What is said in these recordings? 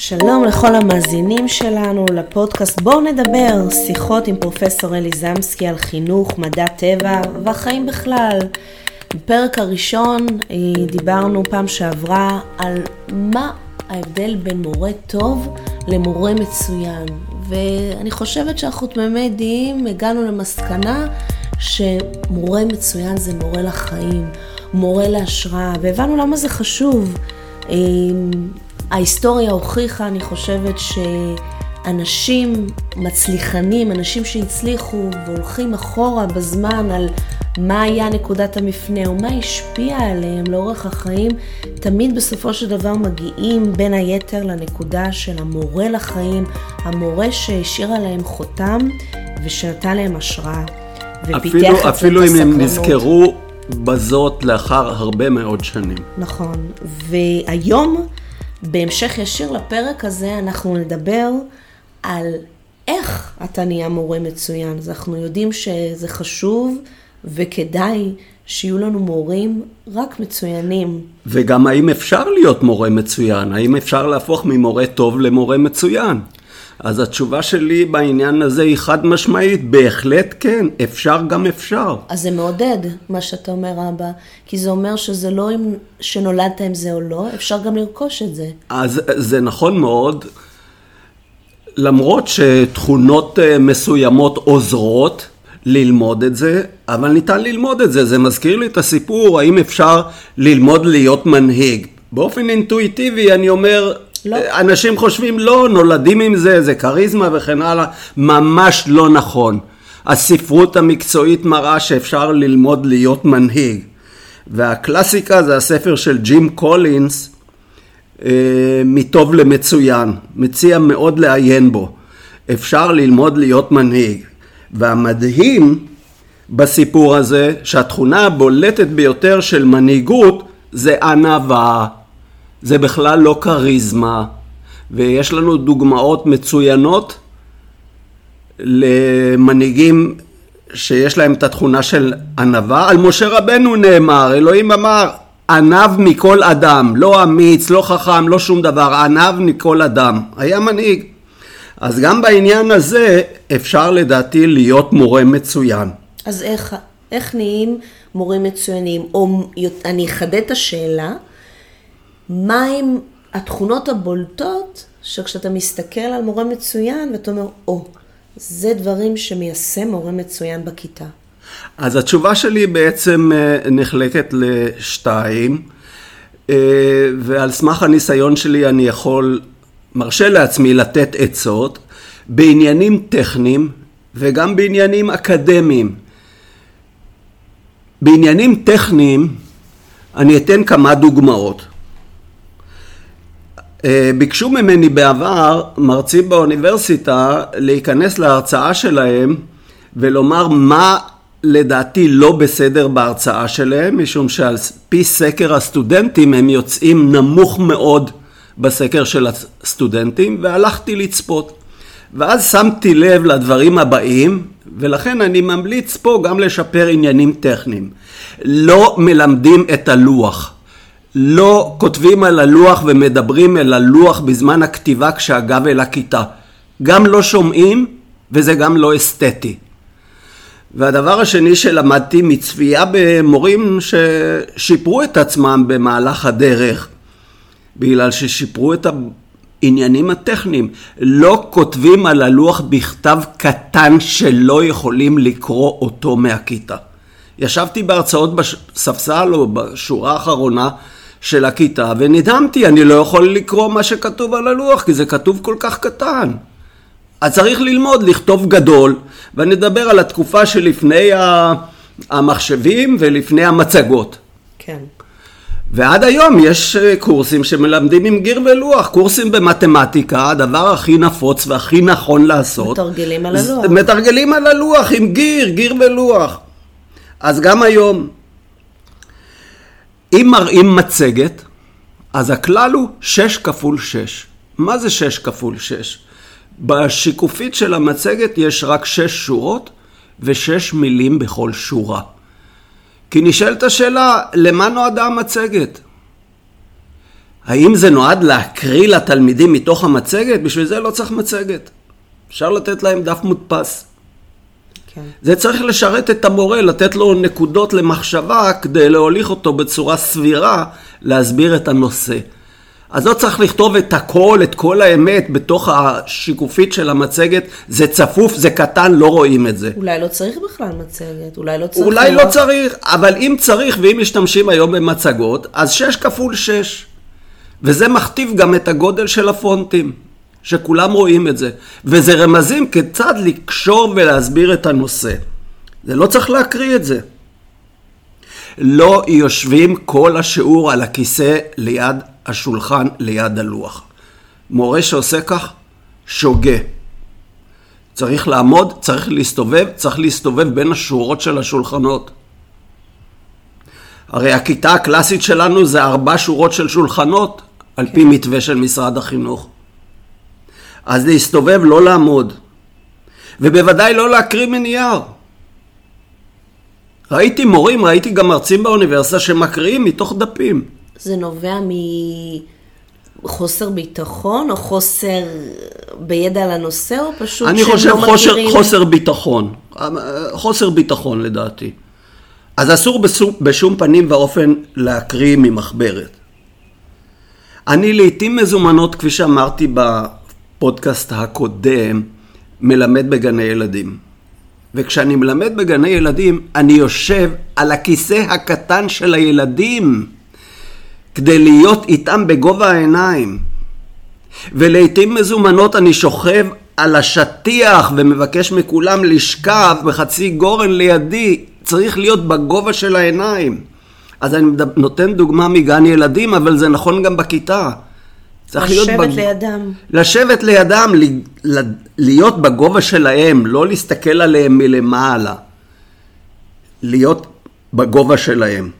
שלום לכל המאזינים שלנו לפודקאסט בואו נדבר, שיחות עם פרופסור אלי זמסקי על חינוך, מדע טבע והחיים בכלל. בפרק הראשון אה, דיברנו פעם שעברה על מה ההבדל בין מורה טוב למורה מצוין. ואני חושבת שאנחנו תמימי דעים, הגענו למסקנה שמורה מצוין זה מורה לחיים, מורה להשראה, והבנו למה זה חשוב. ההיסטוריה הוכיחה, אני חושבת, שאנשים מצליחנים, אנשים שהצליחו והולכים אחורה בזמן על מה היה נקודת המפנה או מה השפיע עליהם לאורך החיים, תמיד בסופו של דבר מגיעים בין היתר לנקודה של המורה לחיים, המורה שהשאיר עליהם חותם ושנתן להם השראה. אפילו, אפילו אם הם נזכרו בזאת לאחר הרבה מאוד שנים. נכון, והיום בהמשך ישיר לפרק הזה אנחנו נדבר על איך אתה נהיה מורה מצוין. אז אנחנו יודעים שזה חשוב וכדאי שיהיו לנו מורים רק מצוינים. וגם האם אפשר להיות מורה מצוין? האם אפשר להפוך ממורה טוב למורה מצוין? אז התשובה שלי בעניין הזה היא חד משמעית, בהחלט כן, אפשר גם אפשר. אז זה מעודד מה שאתה אומר אבא, כי זה אומר שזה לא אם שנולדת עם זה או לא, אפשר גם לרכוש את זה. אז זה נכון מאוד, למרות שתכונות אה, מסוימות עוזרות ללמוד את זה, אבל ניתן ללמוד את זה, זה מזכיר לי את הסיפור, האם אפשר ללמוד להיות מנהיג. באופן אינטואיטיבי אני אומר, לא. אנשים חושבים לא, נולדים עם זה, זה כריזמה וכן הלאה, ממש לא נכון. הספרות המקצועית מראה שאפשר ללמוד להיות מנהיג. והקלאסיקה זה הספר של ג'ים קולינס, אה, מטוב למצוין. מציע מאוד לעיין בו. אפשר ללמוד להיות מנהיג. והמדהים בסיפור הזה, שהתכונה הבולטת ביותר של מנהיגות זה ענווה. זה בכלל לא כריזמה, ויש לנו דוגמאות מצוינות למנהיגים שיש להם את התכונה של ענווה. על משה רבנו נאמר, אלוהים אמר, ענב מכל אדם, לא אמיץ, לא חכם, לא שום דבר, ענב מכל אדם. היה מנהיג. אז גם בעניין הזה אפשר לדעתי להיות מורה מצוין. אז איך, איך נהיים מורים מצוינים? או אני אחדד את השאלה, מהם התכונות הבולטות שכשאתה מסתכל על מורה מצוין ואתה אומר, או, oh, זה דברים שמיישם מורה מצוין בכיתה. אז התשובה שלי בעצם אה, נחלקת לשתיים, אה, ועל סמך הניסיון שלי אני יכול, מרשה לעצמי לתת עצות בעניינים טכניים וגם בעניינים אקדמיים. בעניינים טכניים אני אתן כמה דוגמאות. אה, ביקשו ממני בעבר מרצים באוניברסיטה להיכנס להרצאה שלהם ולומר מה לדעתי לא בסדר בהרצאה שלהם, משום שעל פי סקר הסטודנטים הם יוצאים נמוך מאוד בסקר של הסטודנטים, והלכתי לצפות. ואז שמתי לב לדברים הבאים, ולכן אני ממליץ פה גם לשפר עניינים טכניים. לא מלמדים את הלוח. לא כותבים על הלוח ומדברים אל הלוח בזמן הכתיבה כשהגב אל הכיתה. גם לא שומעים וזה גם לא אסתטי. והדבר השני שלמדתי מצפייה במורים ששיפרו את עצמם במהלך הדרך, בגלל ששיפרו את העניינים הטכניים. לא כותבים על הלוח בכתב קטן שלא יכולים לקרוא אותו מהכיתה. ישבתי בהרצאות בספסל או בשורה האחרונה של הכיתה, ונדהמתי, אני לא יכול לקרוא מה שכתוב על הלוח, כי זה כתוב כל כך קטן. אז צריך ללמוד לכתוב גדול, ואני אדבר על התקופה שלפני המחשבים ולפני המצגות. כן. ועד היום יש אה, קורסים שמלמדים עם גיר ולוח, קורסים במתמטיקה, הדבר הכי נפוץ והכי נכון לעשות. מתרגלים על הלוח. מתרגלים על הלוח עם גיר, גיר ולוח. אז גם היום, אם מראים מצגת, אז הכלל הוא 6 כפול 6. מה זה 6 כפול 6? בשיקופית של המצגת יש רק 6 שורות ו-6 מילים בכל שורה. כי נשאלת השאלה, למה נועדה המצגת? האם זה נועד להקריא לתלמידים מתוך המצגת? בשביל זה לא צריך מצגת. אפשר לתת להם דף מודפס. כן. זה צריך לשרת את המורה, לתת לו נקודות למחשבה כדי להוליך אותו בצורה סבירה להסביר את הנושא. אז לא צריך לכתוב את הכל, את כל האמת, בתוך השיקופית של המצגת. זה צפוף, זה קטן, לא רואים את זה. אולי לא צריך בכלל מצגת, אולי לא צריך... אולי לראות- לא צריך, אבל אם צריך, ואם משתמשים היום במצגות, אז 6 כפול 6. וזה מכתיב גם את הגודל של הפונטים, שכולם רואים את זה. וזה רמזים כיצד לקשור ולהסביר את הנושא. זה לא צריך להקריא את זה. לא יושבים כל השיעור על הכיסא ליד השולחן, ליד הלוח. מורה שעושה כך, שוגה. צריך לעמוד, צריך להסתובב, צריך להסתובב בין השורות של השולחנות. הרי הכיתה הקלאסית שלנו זה ארבע שורות של שולחנות, על פי מתווה של משרד החינוך. אז להסתובב, לא לעמוד. ובוודאי לא להקריא מנייר. ראיתי מורים, ראיתי גם מרצים באוניברסיטה שמקריאים מתוך דפים. זה נובע מחוסר ביטחון, או חוסר בידע על הנושא, או פשוט אני חושב לא חוסר, מכירים? חוסר ביטחון. חוסר ביטחון לדעתי. אז אסור בשום, בשום פנים ואופן להקריא ממחברת. אני לעיתים מזומנות, כפי שאמרתי בפודקאסט הקודם, מלמד בגני ילדים. וכשאני מלמד בגני ילדים, אני יושב על הכיסא הקטן של הילדים, כדי להיות איתם בגובה העיניים. ולעיתים מזומנות אני שוכב על השטיח ומבקש מכולם לשכב בחצי גורן לידי, צריך להיות בגובה של העיניים. אז אני נותן דוגמה מגן ילדים, אבל זה נכון גם בכיתה. צריך להיות לשבת בג- לידם. לשבת לידם, ל- להיות בגובה שלהם, לא להסתכל עליהם מלמעלה. להיות בגובה שלהם.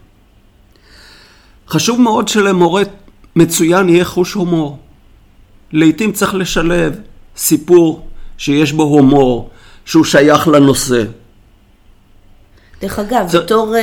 חשוב מאוד שלמורה מצוין יהיה חוש הומור. לעתים צריך לשלב סיפור שיש בו הומור, שהוא שייך לנושא. דרך אגב, זה- בתור אה,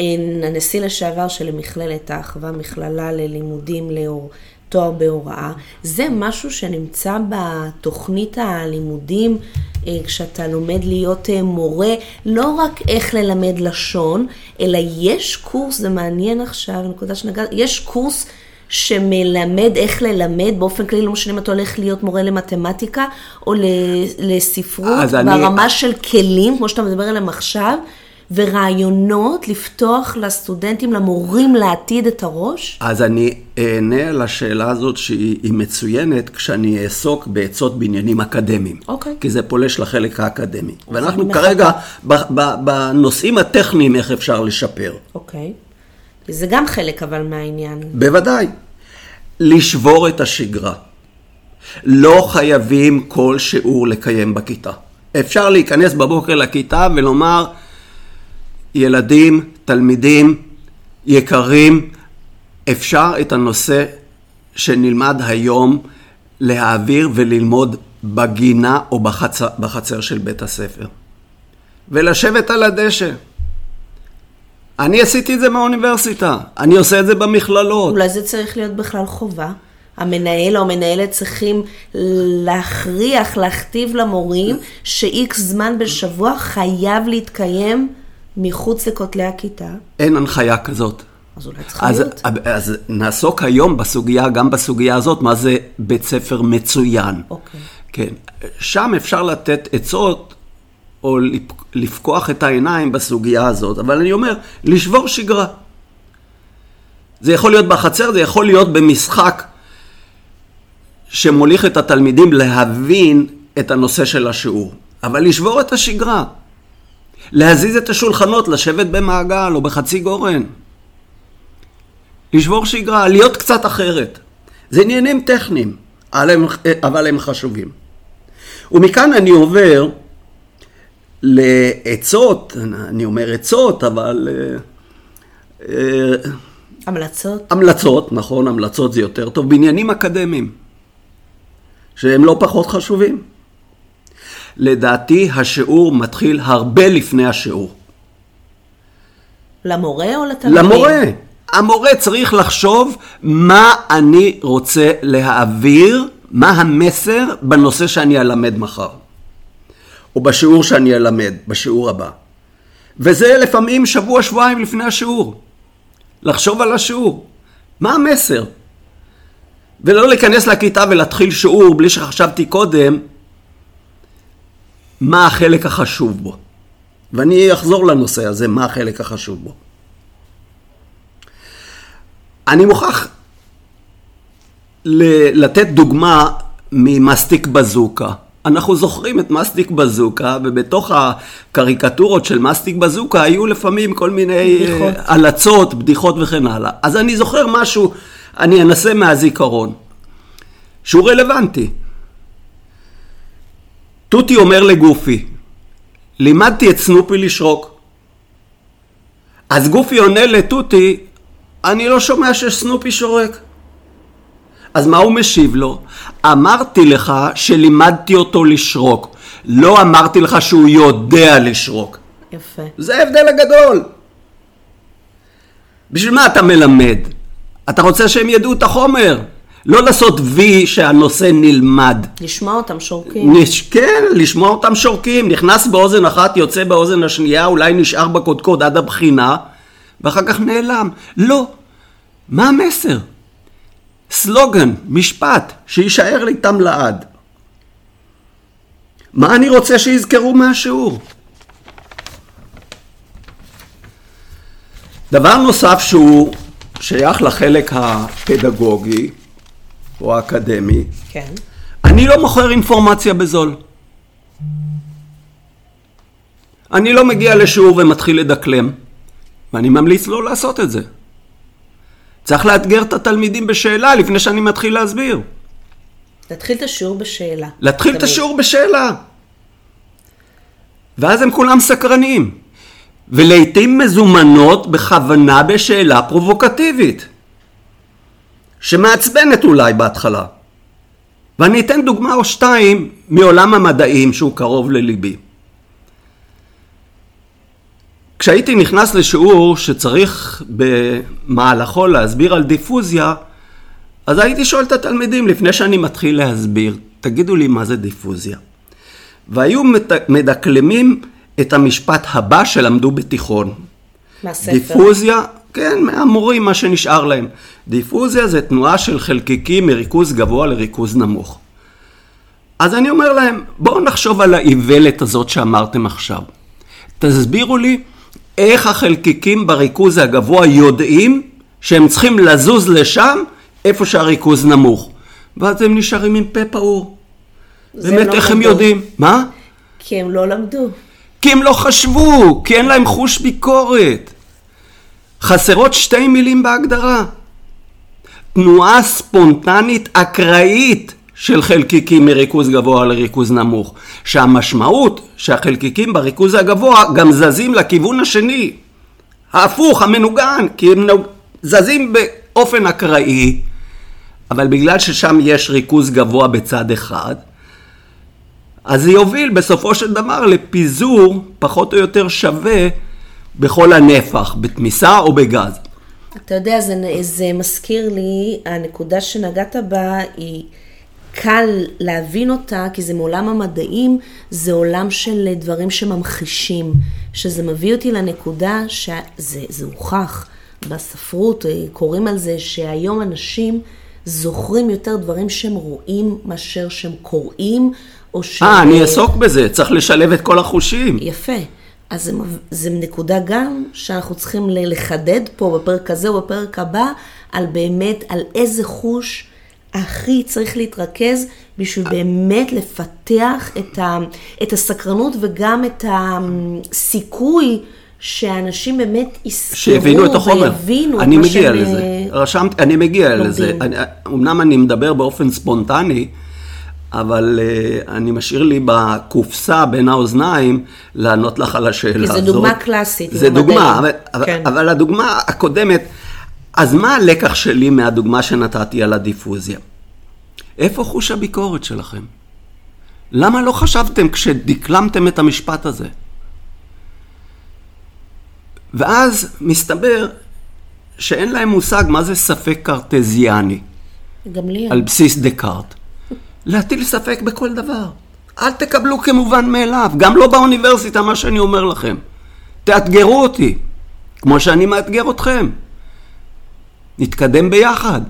אה, הנשיא לשעבר של מכללת האחווה, מכללה ללימודים לאור, תואר בהוראה, זה משהו שנמצא בתוכנית הלימודים, אה, כשאתה לומד להיות אה, מורה, לא רק איך ללמד לשון, אלא יש קורס, זה מעניין עכשיו, נקודה שנגעת, יש קורס שמלמד איך ללמד, באופן כללי לא משנה אם אתה הולך להיות מורה למתמטיקה או לספרות, אז אני- ברמה של כלים, כמו שאתה מדבר עליהם עכשיו, ורעיונות לפתוח לסטודנטים, למורים לעתיד את הראש? אז אני אענה על השאלה הזאת שהיא היא מצוינת כשאני אעסוק בעצות בעניינים אקדמיים. אוקיי. כי זה פולש לחלק האקדמי. ואנחנו אני כרגע בנושאים הטכניים איך אפשר לשפר. אוקיי. זה גם חלק אבל מהעניין. בוודאי. לשבור את השגרה. לא חייבים כל שיעור לקיים בכיתה. אפשר להיכנס בבוקר לכיתה ולומר, ילדים, תלמידים, יקרים, אפשר את הנושא שנלמד היום להעביר וללמוד בגינה או בחצר, בחצר של בית הספר. ולשבת על הדשא. אני עשיתי את זה באוניברסיטה, אני עושה את זה במכללות. אולי זה צריך להיות בכלל חובה. המנהל או המנהלת צריכים להכריח, להכתיב למורים שאיקס זמן בשבוע חייב להתקיים מחוץ לכותלי הכיתה. אין הנחיה כזאת. אז אולי צריכה אז, להיות. אז נעסוק היום בסוגיה, גם בסוגיה הזאת, מה זה בית ספר מצוין. אוקיי. כן. שם אפשר לתת עצות או לפ- לפקוח את העיניים בסוגיה הזאת, אבל אני אומר, לשבור שגרה. זה יכול להיות בחצר, זה יכול להיות במשחק שמוליך את התלמידים להבין את הנושא של השיעור. אבל לשבור את השגרה. להזיז את השולחנות, לשבת במעגל או בחצי גורן. לשבור שגרה, להיות קצת אחרת. זה עניינים טכניים, אבל הם, חשובים. ומכאן אני עובר לעצות, אני אומר עצות, אבל אה, אה, המלצות? המלצות, נכון, המלצות זה יותר טוב, בעניינים אקדמיים, שהם לא פחות חשובים. לדעתי השיעור מתחיל הרבה לפני השיעור. למורה או לתלמידים? למורה, המורה צריך לחשוב מה אני רוצה להעביר, מה המסר בנושא שאני אלמד מחר, או בשיעור שאני אלמד, בשיעור הבא. וזה לפעמים שבוע, שבועיים לפני השיעור. לחשוב על השיעור. מה המסר? ולא להיכנס לכיתה ולהתחיל שיעור בלי שחשבתי קודם מה החלק החשוב בו. ואני אחזור לנושא הזה, מה החלק החשוב בו. אני מוכרח לתת דוגמה ממסטיק בזוקה. אנחנו זוכרים את מסטיק בזוקה, ובתוך הקריקטורות של מסטיק בזוקה היו לפעמים כל מיני בדיחות. הלצות, בדיחות וכן הלאה. אז אני זוכר משהו, אני אנסה מהזיכרון, שהוא רלוונטי. תותי אומר לגופי, לימדתי את סנופי לשרוק. אז גופי עונה לתותי, אני לא שומע שסנופי שורק. אז מה הוא משיב לו? אמרתי לך שלימדתי אותו לשרוק. לא אמרתי לך שהוא יודע לשרוק. יפה. זה ההבדל הגדול. בשביל מה אתה מלמד? אתה רוצה שהם ידעו את החומר. לא לעשות וי שהנושא נלמד. לשמוע אותם שורקים. נש... כן, לשמוע אותם שורקים, נכנס באוזן אחת, יוצא באוזן השנייה, אולי נשאר בקודקוד עד הבחינה, ואחר כך נעלם. לא. מה המסר? סלוגן, משפט, שיישאר איתם לעד. מה אני רוצה שיזכרו מהשיעור? דבר נוסף שהוא שייך לחלק הפדגוגי או האקדמי, כן. אני לא מוכר אינפורמציה בזול. אני לא מגיע לשיעור ומתחיל לדקלם, ואני ממליץ לא לעשות את זה. צריך לאתגר את התלמידים בשאלה לפני שאני מתחיל להסביר. להתחיל את השיעור בשאלה. להתחיל את. השיעור בשאלה. ואז הם כולם סקרנים. ולעיתים מזומנות בכוונה בשאלה פרובוקטיבית. שמעצבנת אולי בהתחלה. ואני אתן דוגמה או שתיים מעולם המדעים שהוא קרוב לליבי. כשהייתי נכנס לשיעור שצריך במהלכו להסביר על דיפוזיה, אז הייתי שואל את התלמידים לפני שאני מתחיל להסביר, תגידו לי מה זה דיפוזיה. והיו מדקלמים את המשפט הבא שלמדו בתיכון. מהספר. דיפוזיה, כן, מהמורים, מה שנשאר להם. דיפוזיה זה תנועה של חלקיקים מריכוז גבוה לריכוז נמוך. אז אני אומר להם, בואו נחשוב על האיוולת הזאת שאמרתם עכשיו. תסבירו לי איך החלקיקים בריכוז הגבוה יודעים שהם צריכים לזוז לשם איפה שהריכוז נמוך. ואז הם נשארים עם פה פעור. באמת, לא איך הם למדו. יודעים? מה? כי הם לא למדו. כי הם לא חשבו, כי אין להם חוש ביקורת. חסרות שתי מילים בהגדרה. תנועה ספונטנית אקראית של חלקיקים מריכוז גבוה לריכוז נמוך, שהמשמעות שהחלקיקים בריכוז הגבוה גם זזים לכיוון השני, ההפוך, המנוגן, כי הם זזים באופן אקראי, אבל בגלל ששם יש ריכוז גבוה בצד אחד, אז זה יוביל בסופו של דבר לפיזור פחות או יותר שווה בכל הנפח, בתמיסה או בגז. אתה יודע, זה, זה מזכיר לי, הנקודה שנגעת בה היא קל להבין אותה, כי זה מעולם המדעים, זה עולם של דברים שממחישים, שזה מביא אותי לנקודה שזה זה הוכח בספרות, אה, קוראים על זה שהיום אנשים זוכרים יותר דברים שהם רואים מאשר שהם קוראים, או ש... אה, אני אעסוק בזה, צריך לשלב את כל החושים. יפה. אז זה נקודה גם שאנחנו צריכים לחדד פה בפרק הזה או בפרק הבא, על באמת, על איזה חוש הכי צריך להתרכז בשביל באמת לפתח את, ה, את הסקרנות וגם את הסיכוי שאנשים באמת יזכרו שהבינו את החומר. ויבינו אני את מה מגיע שהם לזה. אה, רשמתי, אני מגיע לומדים. לזה. אני, אמנם אני מדבר באופן ספונטני, אבל uh, אני משאיר לי בקופסה בין האוזניים לענות לך על השאלה כי הזאת. זו דוגמה קלאסית, זה עם דוגמה. אבל, כן. אבל, אבל הדוגמה הקודמת, אז מה הלקח שלי מהדוגמה שנתתי על הדיפוזיה? איפה חוש הביקורת שלכם? למה לא חשבתם כשדקלמתם את המשפט הזה? ואז מסתבר שאין להם מושג מה זה ספק קרטזיאני, גם לי. על בסיס דקארט. להטיל ספק בכל דבר. אל תקבלו כמובן מאליו, גם לא באוניברסיטה, מה שאני אומר לכם. תאתגרו אותי, כמו שאני מאתגר אתכם. נתקדם ביחד.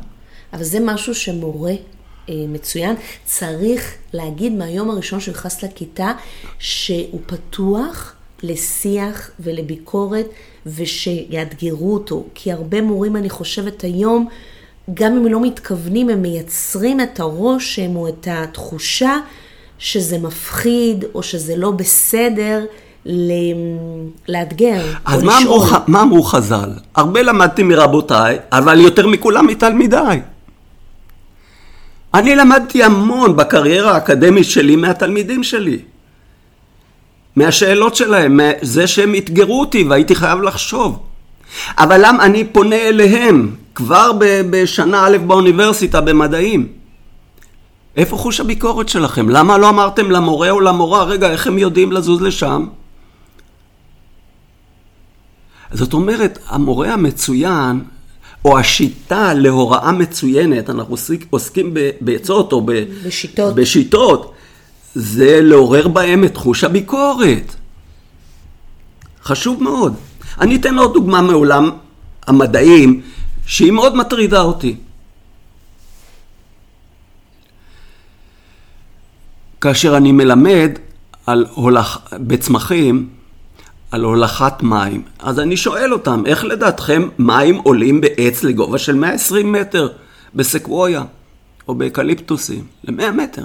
אבל זה משהו שמורה אה, מצוין צריך להגיד מהיום הראשון שנכנס לכיתה שהוא פתוח לשיח ולביקורת ושיאתגרו אותו. כי הרבה מורים, אני חושבת היום, גם אם לא מתכוונים, הם מייצרים את הרושם או את התחושה שזה מפחיד או שזה לא בסדר. ל... לאתגר אז מה אמרו, מה אמרו חז"ל? הרבה למדתי מרבותיי, אבל יותר מכולם מתלמידיי. אני למדתי המון בקריירה האקדמית שלי מהתלמידים שלי. מהשאלות שלהם, זה שהם אתגרו אותי והייתי חייב לחשוב. אבל למה אני פונה אליהם כבר בשנה א' באוניברסיטה במדעים? איפה חוש הביקורת שלכם? למה לא אמרתם למורה או למורה, רגע, איך הם יודעים לזוז לשם? זאת אומרת, המורה המצוין, או השיטה להוראה מצוינת, אנחנו עוסקים בעצות או בשיטות. בשיטות, זה לעורר בהם את חוש הביקורת. חשוב מאוד. אני אתן עוד דוגמה מעולם המדעים, שהיא מאוד מטרידה אותי. כאשר אני מלמד על הולך, בצמחים, על הולכת מים. אז אני שואל אותם, איך לדעתכם מים עולים בעץ לגובה של 120 מטר בסקוויה או באקליפטוסים, ל-100 מטר?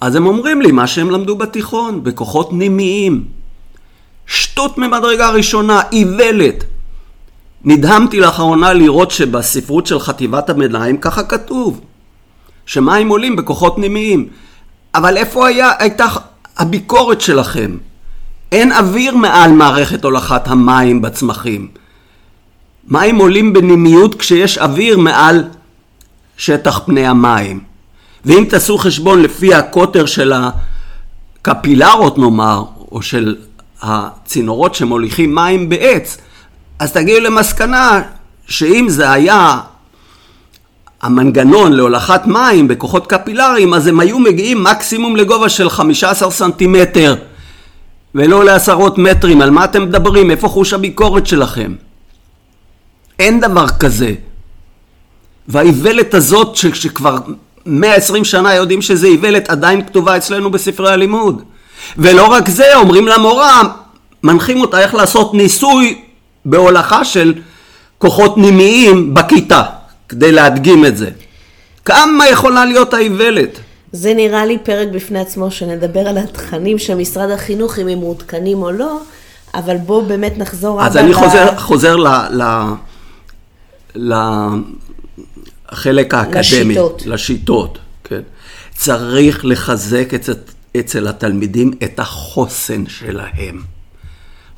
אז הם אומרים לי מה שהם למדו בתיכון, בכוחות נימיים. שטות ממדרגה ראשונה, איוולת. נדהמתי לאחרונה לראות שבספרות של חטיבת הביניים ככה כתוב, שמים עולים בכוחות נימיים. אבל איפה היה, הייתה הביקורת שלכם? אין אוויר מעל מערכת הולכת המים בצמחים. מים עולים בנימיות כשיש אוויר מעל שטח פני המים. ואם תעשו חשבון לפי הקוטר של הקפילרות נאמר, או של הצינורות שמוליכים מים בעץ, אז תגיעו למסקנה שאם זה היה המנגנון להולכת מים בכוחות קפילריים, אז הם היו מגיעים מקסימום לגובה של 15 סנטימטר. ולא לעשרות מטרים. על מה אתם מדברים? איפה חוש הביקורת שלכם? אין דבר כזה. והאיוולת הזאת, ש- שכבר 120 שנה יודעים שזה איוולת, עדיין כתובה אצלנו בספרי הלימוד. ולא רק זה, אומרים למורה, מנחים אותה איך לעשות ניסוי בהולכה של כוחות נימיים בכיתה, כדי להדגים את זה. כמה יכולה להיות האיוולת? זה נראה לי פרק בפני עצמו, שנדבר על התכנים של משרד החינוך, אם הם מעודכנים או לא, אבל בואו באמת נחזור אז אני חוזר, חוזר ל, ל, לחלק האקדמי. לשיטות. לשיטות, כן. צריך לחזק אצל, אצל התלמידים את החוסן שלהם.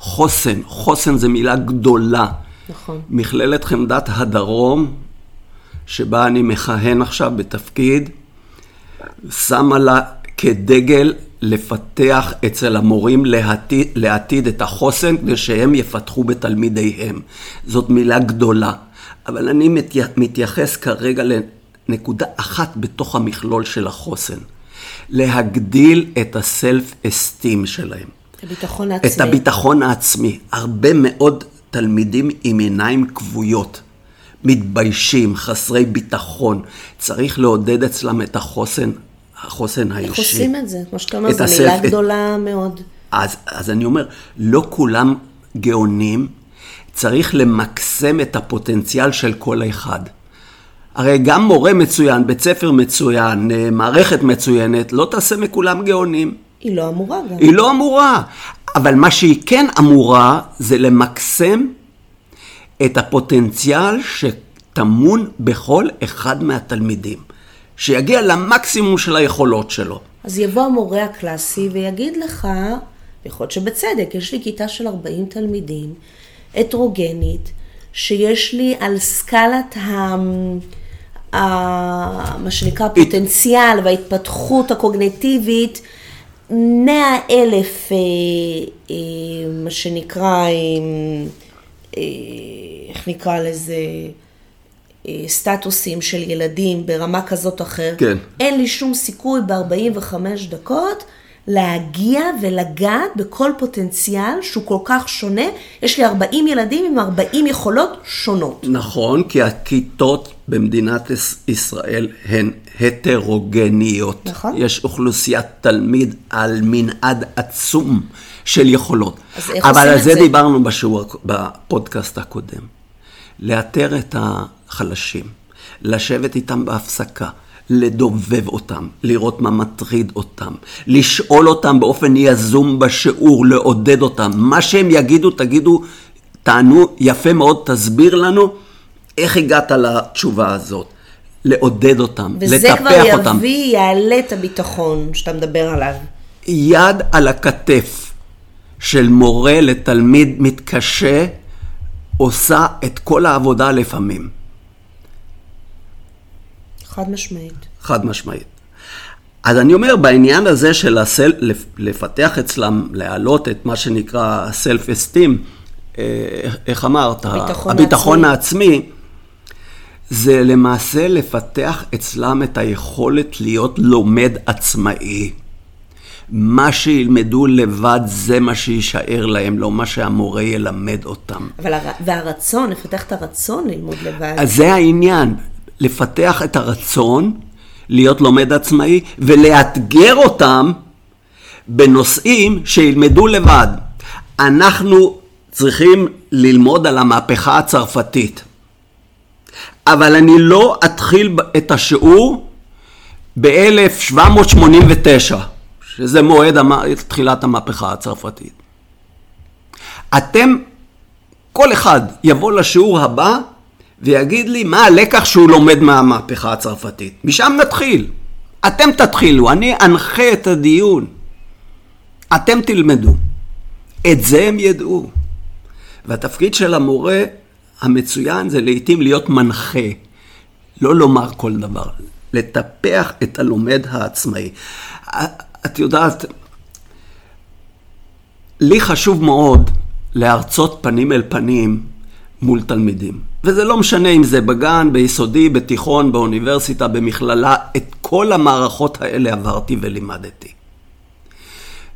חוסן, חוסן זה מילה גדולה. נכון. מכללת חמדת הדרום, שבה אני מכהן עכשיו בתפקיד, שמה לה כדגל לפתח אצל המורים לעתיד, לעתיד את החוסן כדי שהם יפתחו בתלמידיהם. זאת מילה גדולה, אבל אני מתייחס כרגע לנקודה אחת בתוך המכלול של החוסן. להגדיל את הסלף אסטים שלהם. הביטחון העצמי. את הביטחון העצמי. הרבה מאוד תלמידים עם עיניים כבויות. מתביישים, חסרי ביטחון. צריך לעודד אצלם את החוסן, החוסן האישי. איך עושים את זה? כמו שאתה אומר, זו מילה גדולה מאוד. אז, אז אני אומר, לא כולם גאונים, צריך למקסם את הפוטנציאל של כל אחד. הרי גם מורה מצוין, בית ספר מצוין, מערכת מצוינת, לא תעשה מכולם גאונים. היא לא אמורה גם. היא לא אמורה. אבל מה שהיא כן אמורה זה למקסם את הפוטנציאל שטמון בכל אחד מהתלמידים, שיגיע למקסימום של היכולות שלו. אז יבוא המורה הקלאסי ויגיד לך, יכול להיות שבצדק, יש לי כיתה של 40 תלמידים, הטרוגנית, שיש לי על סקלת ה... ה... מה שנקרא פוטנציאל וההתפתחות הקוגנטיבית, 100 אלף, אה, אה, מה שנקרא, אה, איך נקרא לזה, סטטוסים של ילדים ברמה כזאת או אחרת, כן. אין לי שום סיכוי ב-45 דקות להגיע ולגעת בכל פוטנציאל שהוא כל כך שונה. יש לי 40 ילדים עם 40 יכולות שונות. נכון, כי הכיתות במדינת יש- ישראל הן הטרוגניות. נכון. יש אוכלוסיית תלמיד על מנעד עצום של יכולות. אז איך אבל עושים על את זה זה? דיברנו בשיעור, בפודקאסט הקודם. לאתר את החלשים, לשבת איתם בהפסקה. לדובב אותם, לראות מה מטריד אותם, לשאול אותם באופן יזום בשיעור, לעודד אותם. מה שהם יגידו, תגידו, תענו יפה מאוד, תסביר לנו איך הגעת לתשובה הזאת. לעודד אותם, וזה לטפח כבר אותם. יביא, יעלה את הביטחון שאתה מדבר עליו. יד על הכתף של מורה לתלמיד מתקשה עושה את כל העבודה לפעמים, חד משמעית. חד משמעית. אז אני אומר, בעניין הזה של הסל, לפ- לפתח אצלם, להעלות את מה שנקרא self-esteem, אה, איך אמרת? הביטחון הביטחון העצמי, זה למעשה לפתח אצלם את היכולת להיות לומד עצמאי. מה שילמדו לבד זה מה שיישאר להם, לא מה שהמורה ילמד אותם. אבל הר... והרצון, לפתח את הרצון ללמוד לבד. אז זה העניין, לפתח את הרצון להיות לומד עצמאי ולאתגר אותם בנושאים שילמדו לבד. אנחנו צריכים ללמוד על המהפכה הצרפתית, אבל אני לא אתחיל את השיעור ב-1789, שזה מועד תחילת המהפכה הצרפתית. אתם, כל אחד יבוא לשיעור הבא ויגיד לי מה הלקח שהוא לומד מהמהפכה הצרפתית. משם נתחיל. אתם תתחילו, אני אנחה את הדיון. אתם תלמדו. את זה הם ידעו. והתפקיד של המורה המצוין זה לעתים להיות מנחה. לא לומר כל דבר, לטפח את הלומד העצמאי. את יודעת, לי חשוב מאוד להרצות פנים אל פנים מול תלמידים. וזה לא משנה אם זה בגן, ביסודי, בתיכון, באוניברסיטה, במכללה, את כל המערכות האלה עברתי ולימדתי.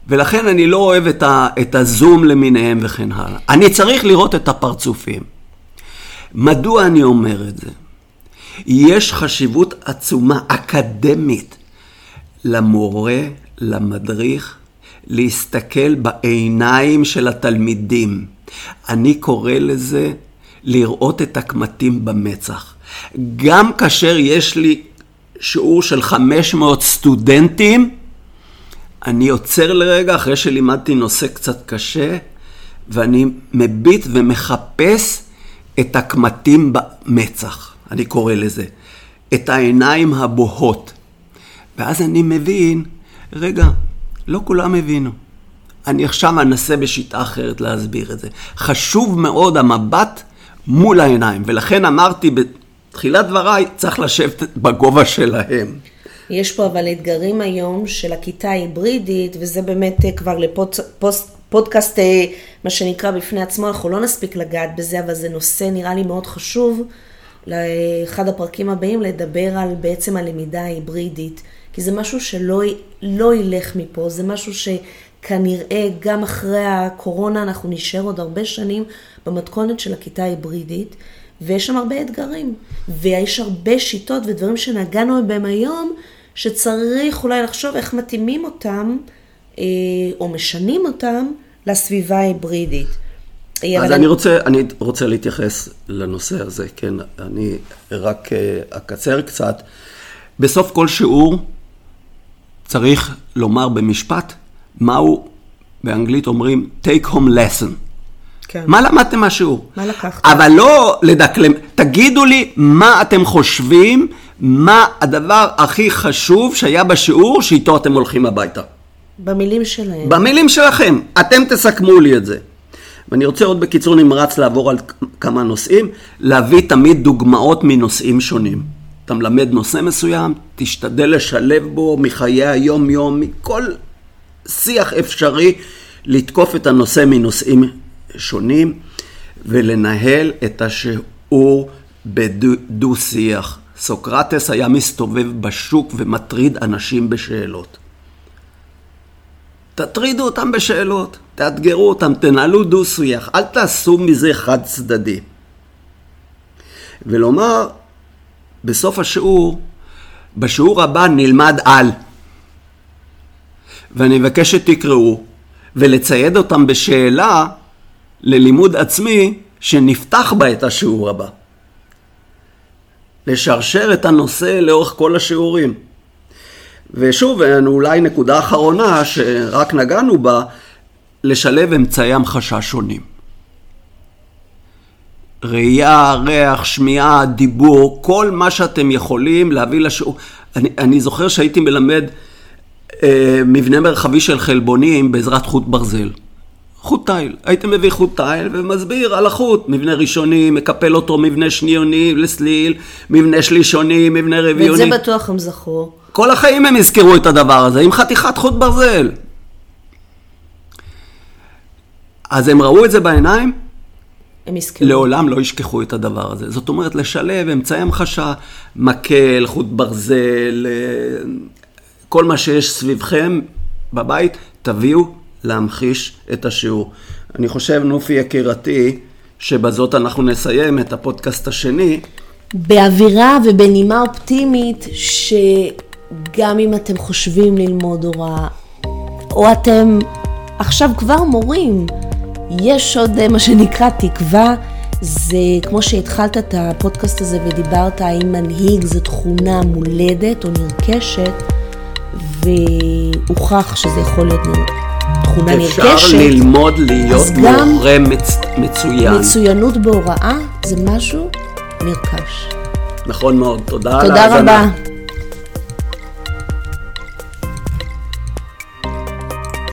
ולכן אני לא אוהב את, ה, את הזום למיניהם וכן הלאה. אני צריך לראות את הפרצופים. מדוע אני אומר את זה? יש חשיבות עצומה, אקדמית, למורה, למדריך, להסתכל בעיניים של התלמידים. אני קורא לזה לראות את הקמטים במצח. גם כאשר יש לי שיעור של 500 סטודנטים, אני עוצר לרגע אחרי שלימדתי נושא קצת קשה, ואני מביט ומחפש את הקמטים במצח, אני קורא לזה. את העיניים הבוהות. ואז אני מבין, רגע, לא כולם הבינו. אני עכשיו אנסה בשיטה אחרת להסביר את זה. חשוב מאוד המבט מול העיניים, ולכן אמרתי בתחילת דבריי, צריך לשבת בגובה שלהם. יש פה אבל אתגרים היום של הכיתה ההיברידית, וזה באמת אה, כבר לפודקאסט, אה, מה שנקרא בפני עצמו, אנחנו לא נספיק לגעת בזה, אבל זה נושא נראה לי מאוד חשוב. לאחד הפרקים הבאים לדבר על בעצם הלמידה ההיברידית, כי זה משהו שלא לא ילך מפה, זה משהו שכנראה גם אחרי הקורונה אנחנו נשאר עוד הרבה שנים במתכונת של הכיתה ההיברידית, ויש שם הרבה אתגרים, ויש הרבה שיטות ודברים שנגענו בהם היום, שצריך אולי לחשוב איך מתאימים אותם, אה, או משנים אותם, לסביבה ההיברידית. אז אני רוצה, אני רוצה להתייחס לנושא הזה, כן, אני רק אה, אקצר קצת. בסוף כל שיעור צריך לומר במשפט מהו, באנגלית אומרים take home lesson. כן. מה למדתם מהשיעור? מה לקחת? אבל לא לדקלם, תגידו לי מה אתם חושבים, מה הדבר הכי חשוב שהיה בשיעור שאיתו אתם הולכים הביתה. במילים שלהם. במילים שלכם, אתם תסכמו לי את זה. ואני רוצה עוד בקיצור נמרץ לעבור על כמה נושאים, להביא תמיד דוגמאות מנושאים שונים. אתה מלמד נושא מסוים, תשתדל לשלב בו מחיי היום-יום, מכל שיח אפשרי, לתקוף את הנושא מנושאים שונים. ולנהל את השיעור בדו-שיח. סוקרטס היה מסתובב בשוק ומטריד אנשים בשאלות. תטרידו אותם בשאלות, תאתגרו אותם, תנהלו דו-שיח, אל תעשו מזה חד צדדי. ולומר, בסוף השיעור, בשיעור הבא נלמד על. ואני מבקש שתקראו, ולצייד אותם בשאלה ללימוד עצמי שנפתח בה את השיעור הבא. לשרשר את הנושא לאורך כל השיעורים. ושוב, אולי נקודה אחרונה שרק נגענו בה, לשלב אמצעי המחשה שונים. ראייה, ריח, שמיעה, דיבור, כל מה שאתם יכולים להביא לשיעור. אני, אני זוכר שהייתי מלמד מבנה מרחבי של חלבונים בעזרת חוט ברזל. חוט תיל. הייתי מביא חוט תיל ומסביר על החוט. מבנה ראשוני, מקפל אותו מבנה שניוני לסליל, מבנה שלישוני, מבנה רביעוני. ואת זה בטוח הם זכרו. כל החיים הם יזכרו את הדבר הזה, עם חתיכת חוט ברזל. אז הם ראו את זה בעיניים, הם יזכרו. לעולם לא ישכחו את הדבר הזה. זאת אומרת, לשלב אמצעי המחשה, מקל, חוט ברזל, אה, כל מה שיש סביבכם בבית, תביאו להמחיש את השיעור. אני חושב, נופי יקירתי, שבזאת אנחנו נסיים את הפודקאסט השני. באווירה ובנימה אופטימית, שגם אם אתם חושבים ללמוד הוראה, או אתם עכשיו כבר מורים, יש עוד מה שנקרא תקווה. זה כמו שהתחלת את הפודקאסט הזה ודיברת האם מנהיג זו תכונה מולדת או נרכשת, והוכח שזה יכול להיות תכונה נרכשת. אפשר ללמוד להיות מורה מצ... מצוין. מצוינות בהוראה זה משהו נרכש. נכון מאוד. תודה על ההאזנה. תודה רבה.